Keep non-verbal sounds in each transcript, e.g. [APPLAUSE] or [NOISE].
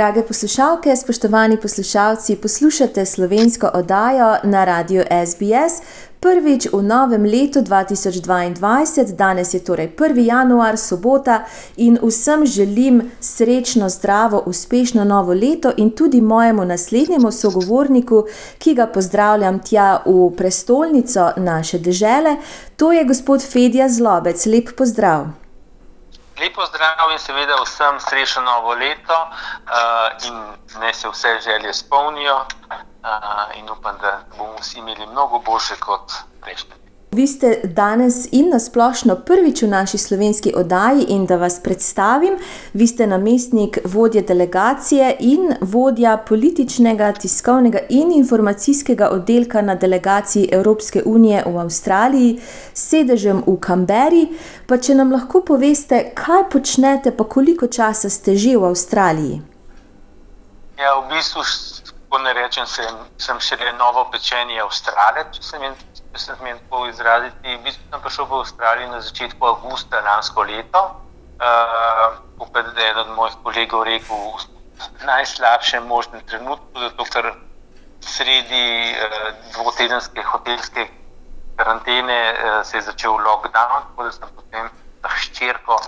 Drage poslušalke, spoštovani poslušalci, poslušate slovensko oddajo na radiju SBS. Prvič v novem letu 2022, danes je torej 1. januar, sobota, in vsem želim srečno, zdravo, uspešno novo leto, in tudi mojemu naslednjemu sogovorniku, ki ga pozdravljam tja v prestolnico naše države, to je gospod Fedja Zlobec. Lep pozdrav. Lepo zdrav in seveda vsem srečno novo leto, uh, in naj se vse želje izpolnijo, uh, in upam, da bomo vsi imeli mnogo boljše kot prejšnji. Vi ste danes in nasplošno prvič v naši slovenski oddaji, in da vas predstavim, vi ste namestnik vodje delegacije in vodja političnega, tiskovnega in informacijskega oddelka na delegaciji Evropske unije v Avstraliji, sedežem v Kamberi. Pa če nam lahko poveste, kaj počnete, pa koliko časa ste že v Avstraliji? Ja, v bistvu, ko ne rečem, sem, sem še le novo pečenje Avstralije, če sem jim če se smem tako izraziti. V bistvu sem prišel v Avstralijo na začetku avgusta lansko leto. Uh, Upam, da je eden od mojih kolegov rekel, v najslabšem možnem trenutku, zato ker sredi uh, dvotedenske hotelske karantene uh, se je začel lockdown, tako da sem potem hčerko,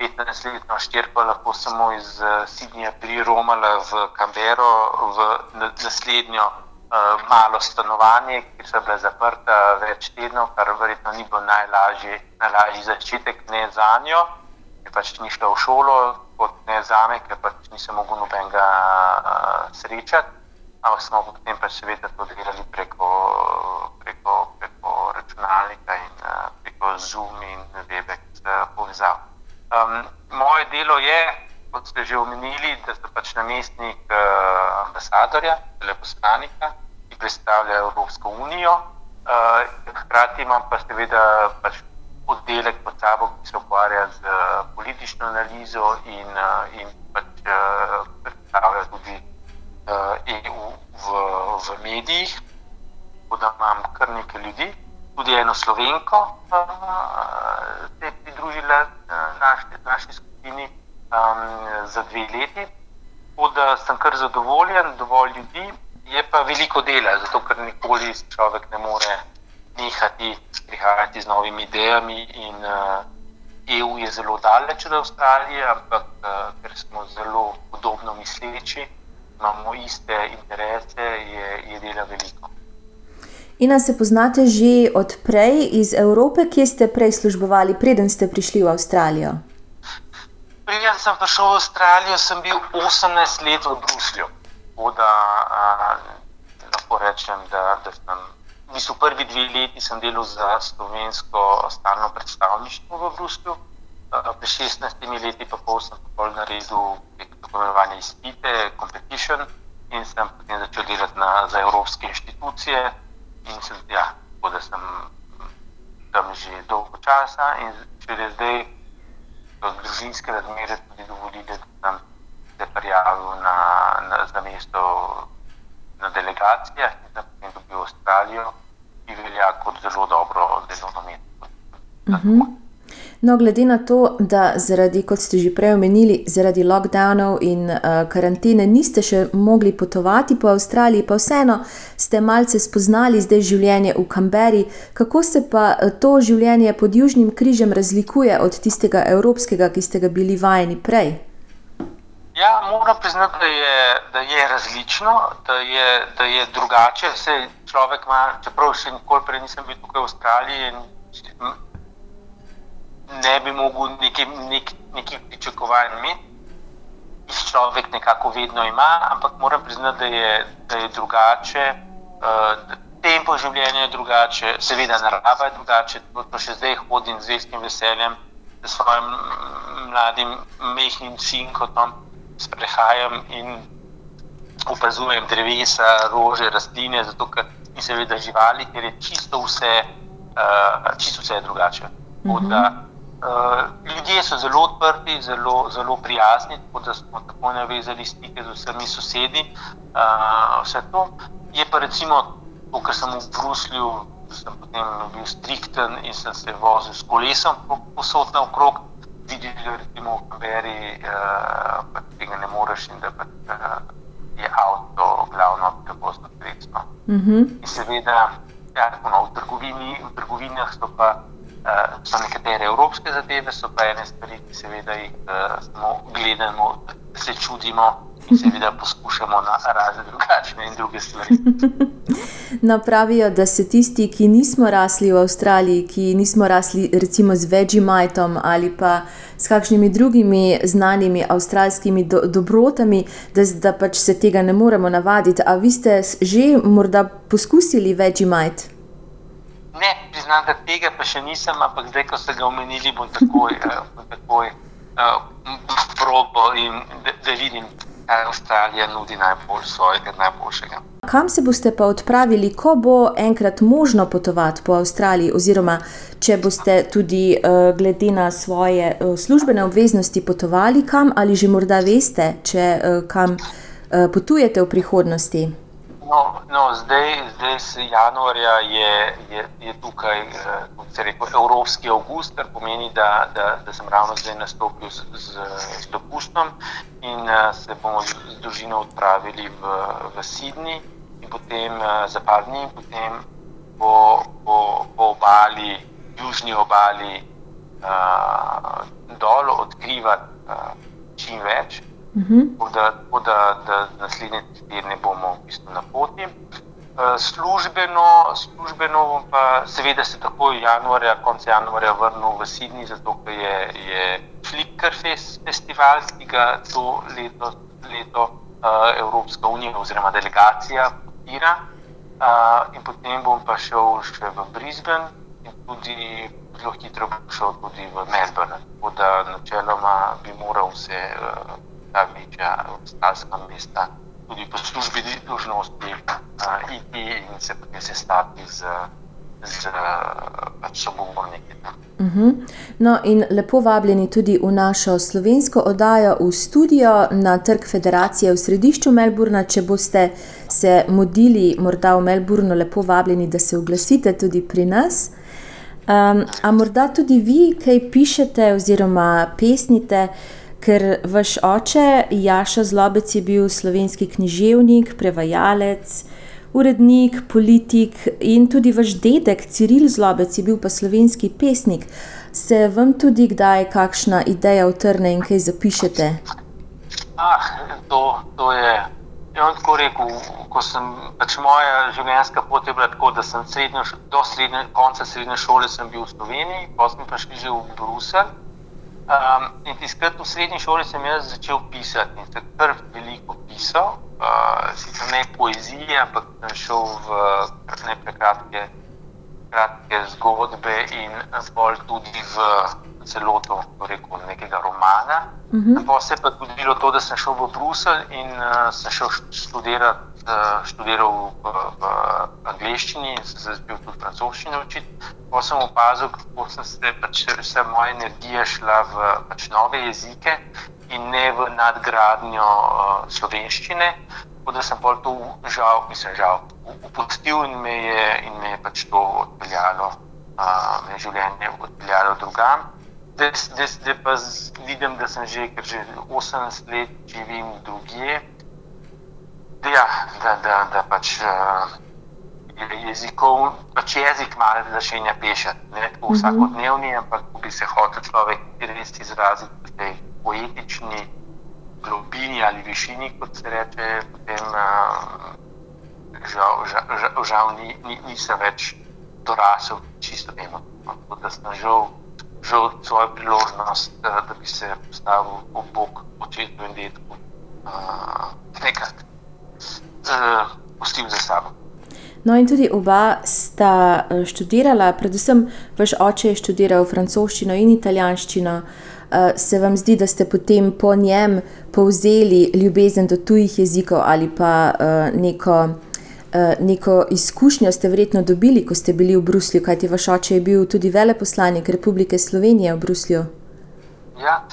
15-letno hčerko, lahko samo iz uh, Sydneyja priromala v Kambero v naslednjo uh, malo stanovanje, ki so bile zaprte več tednov, kar verjetno ni bilo najlažji, najlažji začetek ne za njo, ki pač ni šla v šolo, kot ne za me, ker pač nisem mogel nobenega uh, srečati. Ampak smo potem pač seveda to delali preko, preko, preko računalnika in uh, preko Zoom in Webex uh, povezav. Um, moje delo je, kot ste že omenili, da sem pač namestnik uh, ambasadorja, veleposlanika, predstavlja Evropsko unijo. Uh, hkrati imam pa seveda pač oddelek pod sabo, ki se ukvarja z uh, politično analizo in, uh, in pač, uh, predstavlja tudi uh, EU v, v medijih. Tako da imam kar nekaj ljudi, tudi eno slovenko, uh, se je pridružila uh, naši, naši skupini um, za dve leti. Tako da sem kar zadovoljen, dovolj ljudi, je pa veliko dela, zato ker nikoli človek ne more nehati prihajati z novimi idejami. In, uh, EU je zelo daleč od Avstralije, ampak uh, ker smo zelo podobno misleči, imamo iste interese, je, je dela veliko. In se poznate že odprej iz Evrope, kje ste prej službovali, preden ste prišli v Avstralijo? Preden sem prišel v Avstralijo, sem bil 18 let v Bruslju. Da, a, lahko rečem, da, da sem v bistvu prvi dve leti delal za slovensko stalno predstavništvo v Bruslju. Pred 16 leti pa pol sem pol naredil tako imenovane izpite, competition in sem potem začel delati na, za evropske inštitucije. In sem, ja, tako da sem tam že dolgo časa in šele zdaj družinske razmere tudi dovolili, da sem se prijavil na, na, za mesto na delegacijah in da potem dobil Avstralijo, ki velja kot zelo dobro delovno mesto. Uh -huh. No, glede na to, da zaradi, kot ste že prej omenili, zaradi lockdownov in uh, karantene niste še mogli potovati po Avstraliji, pa vseeno ste malce spoznali zdaj življenje v Kamberi. Kako se pa to življenje pod Južnim križem razlikuje od tistega evropskega, ki ste ga bili vajeni prej? Ja, moram priznati, da je, da je različno, da je, da je drugače. Vse človek ima, čeprav še nikoli prej nisem bil tukaj v Avstraliji. Ne bi mogel nekih nek, nek pričakovanj imeti, jih človek nekako vedno ima, ampak moram priznati, da je, da je drugače. Uh, tempo življenja je drugače, seveda narava je drugače. To še zdaj hodim z velikim veseljem, s svojim mladim, mehkim sinkom sprehajam in opazujem drevesa, rože, rastline, zato ker in seveda živali, ker je čisto vse, uh, čisto vse drugače. Uh -huh. da, Uh, ljudje so zelo odprti, zelo, zelo prijazni, tako da smo tako navezali stike z vsemi sosedi. Uh, vse to je pa recimo, ko sem v Bruslju, sem potem bil strikten in sem se vozil s kolesom posod naokrog. Vidiš, da recimo v Kamberi uh, pač tega ne moreš in da pač, uh, je avto glavno prevozno sredstvo. Uh mhm. -huh. In seveda, ja, no, v, trgovini, v trgovinah so pa uh, so nekatere evropske zadeve, so pa ene stvari, ki seveda jih uh, samo gledamo, se čudimo seveda poskušamo na razne drugačne in druge stvari. [LAUGHS] No, pravijo, da se tisti, ki nismo rasli v Avstraliji, ki nismo rasli recimo z Vegemajtom ali pa s kakšnimi drugimi znanimi avstralskimi do dobrotami, da, da pač se tega ne moremo navaditi. A vi ste že morda poskusili Vegemajt? Ne, priznam, da tega pa še nisem, ampak zdaj, ko ste ga omenili, bom takoj, uh, takoj uh, probo in da, da vidim, Avstralija nudi najbolj svojega, najboljšega. Kam se boste pa odpravili, ko bo enkrat možno potovati po Avstraliji, oziroma če boste tudi uh, glede na svoje uh, službene obveznosti potovali kam, ali že morda veste, če uh, kam potujete v prihodnosti? No, no, zdaj, zdaj se januarja je, je, je tukaj eh, rekel, Evropski avgust, kar pomeni, da, da, da sem ravno zdaj nastopil z, z, z dopustom in uh, se bomo z, z družino odpravili v, v Sydney in potem uh, za par dni, potem po, po, po obali, južni obali, uh, dol odkrivati uh, čim več. -hmm. Tako da, da, da naslednje tedne bomo v bistvu na poti. Eh, službeno, službeno pa seveda se takoj januarja, konec januarja vrnil v Sydney, zato ker je, je Flickr festival, ki ga to leto, leto uh, Evropska unija oziroma delegacija podpira. Uh, in potem bom pa šel še v Brisbane in tudi zelo hitro bom šel tudi v Melbourne. Tako da načeloma bi moral se uh, ta večja avstralska mesta, tudi po službi dolžnosti, uh, iti in se potem sestati z, z pač sogovorniki. Uh. -huh. No, in lepo vabljeni tudi v našo slovensko oddajo v studio na Trg Federacije v središču Melburna. Če boste se modili, morda v Melburnu, lepo vabljeni, da se oglasite tudi pri nas. Um, a morda tudi vi, kaj pišete oziroma pesnite? Ker vaš oče Jaša Zlobec je bil slovenski književnik, prevajalec, urednik, politik in tudi vaš dedek Ciril Zlobec je bil pa slovenski pesnik. Se vam tudi kdaj kakšna ideja utrne in kaj zapišete? Ah, to, to je. Ja, tako rekel, ko sem pač moja življenjska pot je bila tako, da sem srednjo, do srednje, konca srednje šole bil v Sloveniji, potem pa šli že v Bruselj. Um, in tiskrat v srednji šoli sem jaz začel pisati in sem kar veliko pisal, uh, sicer ne poezije, ampak sem šel v ne prekratke kratke zgodbe in bolj tudi v celoto rekel, nekega romana. Uh mhm. -huh. Se je pa zgodilo to, da sem šel v Bruselj in uh, sem šel študirati študiral v, v angleščini in sem se začel tudi francoščino učiti. Potem sem opazil, kako sem se pač vse moja energija šla v pač nove jezike in ne v nadgradnjo uh, slovenščine. Tako da sem pol to žal, mislim, žal, upustil in me je, in me je pač to odpeljalo, uh, me je življenje odpeljalo drugam. Zdaj pa vidim, da sem že, že 18 let živim drugje. Ja, da, da, da pač uh, jezikov, pač jezik malo začenja pešati. Ne tako mhm. vsakodnevni, ampak ko bi se hotel človek res izraziti v tej poetični globini ali višini, kot se reče, potem uh, žal, žal, žal, žal ni, ni, nisem več dorasel čisto temu. Tako da sem žal, žal svojo priložnost, uh, da bi se postavil v bok očetu in detku. Nekako uh, pustil za sabo. No, in tudi oba sta eh, študirala, predvsem vaš oče je študiral francoščino in italijanščino. Se vam zdi, da ste potem po njem povzeli ljubezen do tujih jezikov ali pa neko Eh, neko izkušnjo ste verjetno dobili, ko ste bili v Bruslju, kajti vaš oče je bil tudi veleposlanik Republike Slovenije v Bruslju. Ja,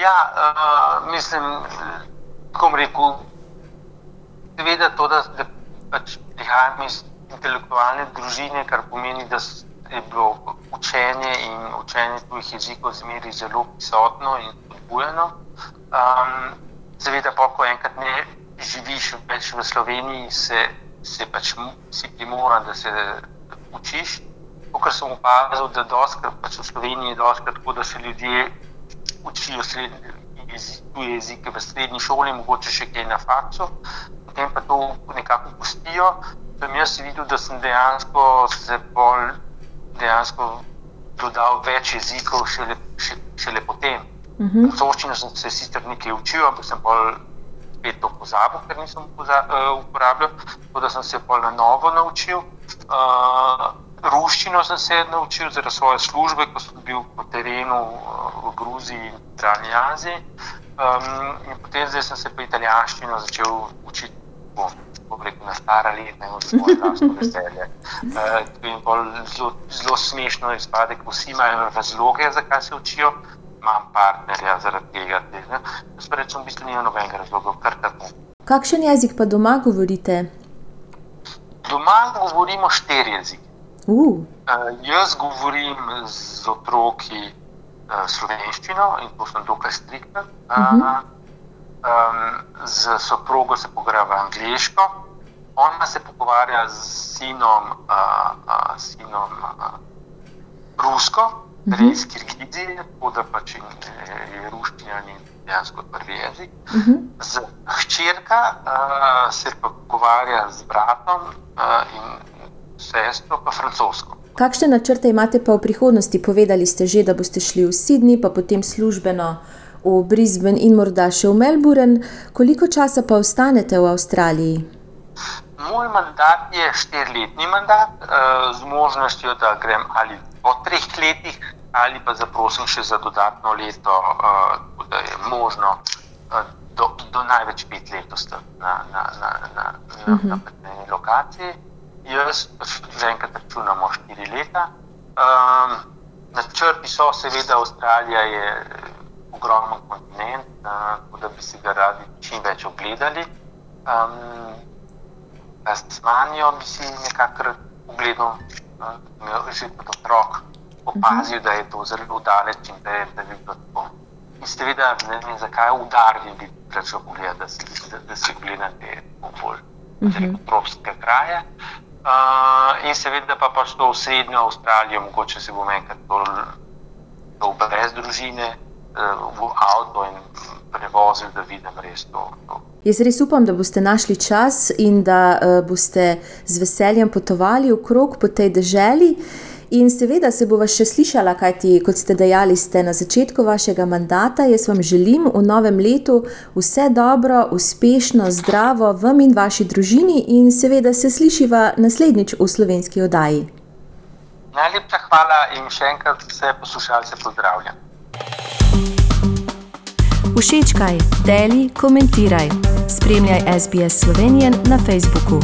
ja uh, mislim, kako bom rekel, seveda to, da, da pač prihajam iz intelektualne družine, kar pomeni, da je bilo učenje in učenje tujih jezikov zmeri zelo prisotno in spodbujeno. Um, seveda pa, ko enkrat ne živiš več v Sloveniji, se se pač si primoran, da se učiš. Kar sem opazil, da doskrat, pač v Sloveniji je doskrat tako, da se ljudje učijo tuje jezike v srednji šoli, mogoče še kaj na faksu, potem pa to nekako pustijo. Sem jaz videl, da sem dejansko se bolj dejansko dodal več jezikov šele, šele potem. Uh -huh. Francoščino sem se sicer nekaj učil, ampak sem bolj spet to pozabil, ker nisem uh, uporabljal, tako da sem se pol na novo naučil. Uh, ruščino sem se naučil zaradi svoje službe, ko sem bil po terenu uh, v Gruziji in Centralni Aziji. Um, in potem sem se pa italijanščino začel učiti. Po, Rekel, na stara leta, na svoje vlastno [LAUGHS] veselje. Uh, zelo, zelo smešno je, da vsi imajo razloge, zakaj se učijo, imam partnerja zaradi tega. Jaz pa rečem, v bistvu ni nobenega razloga, kar tako. Kakšen jezik pa doma govorite? Doma govorimo štiri jezike. Uh. Uh, jaz govorim z otroki uh, slovenščino in to sem dokaj striktna. Uh, uh -huh. um, z soprogo se pogovarjam angliško, ona se pogovarja z sinom, uh, uh, sinom uh, rusko. Res, mhm. kirgizije, tako da pač je ruščina in dejansko prvi jezik. Uh. -huh. Z hčerka uh, se pa pogovarja z bratom uh, in sestro, pa francosko. Kakšne načrte imate pa v prihodnosti? Povedali ste že, da boste šli v Sydney, pa potem službeno v Brisbane in morda še v Melbourne. Koliko časa pa ostanete v Avstraliji? Moj mandat je štiriletni mandat uh, z možnostjo, da grem ali po treh letih, ali pa zaprosim še za dodatno leto, uh, da je možno uh, do, do največ pet let ostati na, na, na, na, na, na eni lokaciji. Jaz zaenkrat računamo štiri leta. Um, Načrti so, seveda, Avstralija je ogromen kontinent, uh, da bi si ga radi čim več ogledali. Um, Tasmanijo bi si nekako ogledal že kot otrok opazil, da je to zelo daleč in da je, da je bilo tako. In seveda, ne vem, zakaj udarili bi začel pogledati, da si, da, da si gledate bolj evropske uh -huh. kraje. Uh, in seveda pa pač to v srednjo Avstralijo, mogoče se bom enkrat to brez družine, uh, v avto in prevozil, da vidim res to. to. Jaz res upam, da boste našli čas in da uh, boste z veseljem potovali okrog po tej državi. In seveda se bova še slišala, kajti, kot ste dejali, ste na začetku vašega mandata. Jaz vam želim v novem letu vse dobro, uspešno, zdravo vam in vaši družini, in seveda se slišiva naslednjič v slovenski oddaji. Najlepša hvala in še enkrat vse poslušalce pozdravljam. Všečkaj, deli, komentiraj. Spremljaj SBS Slovenijo na Facebooku.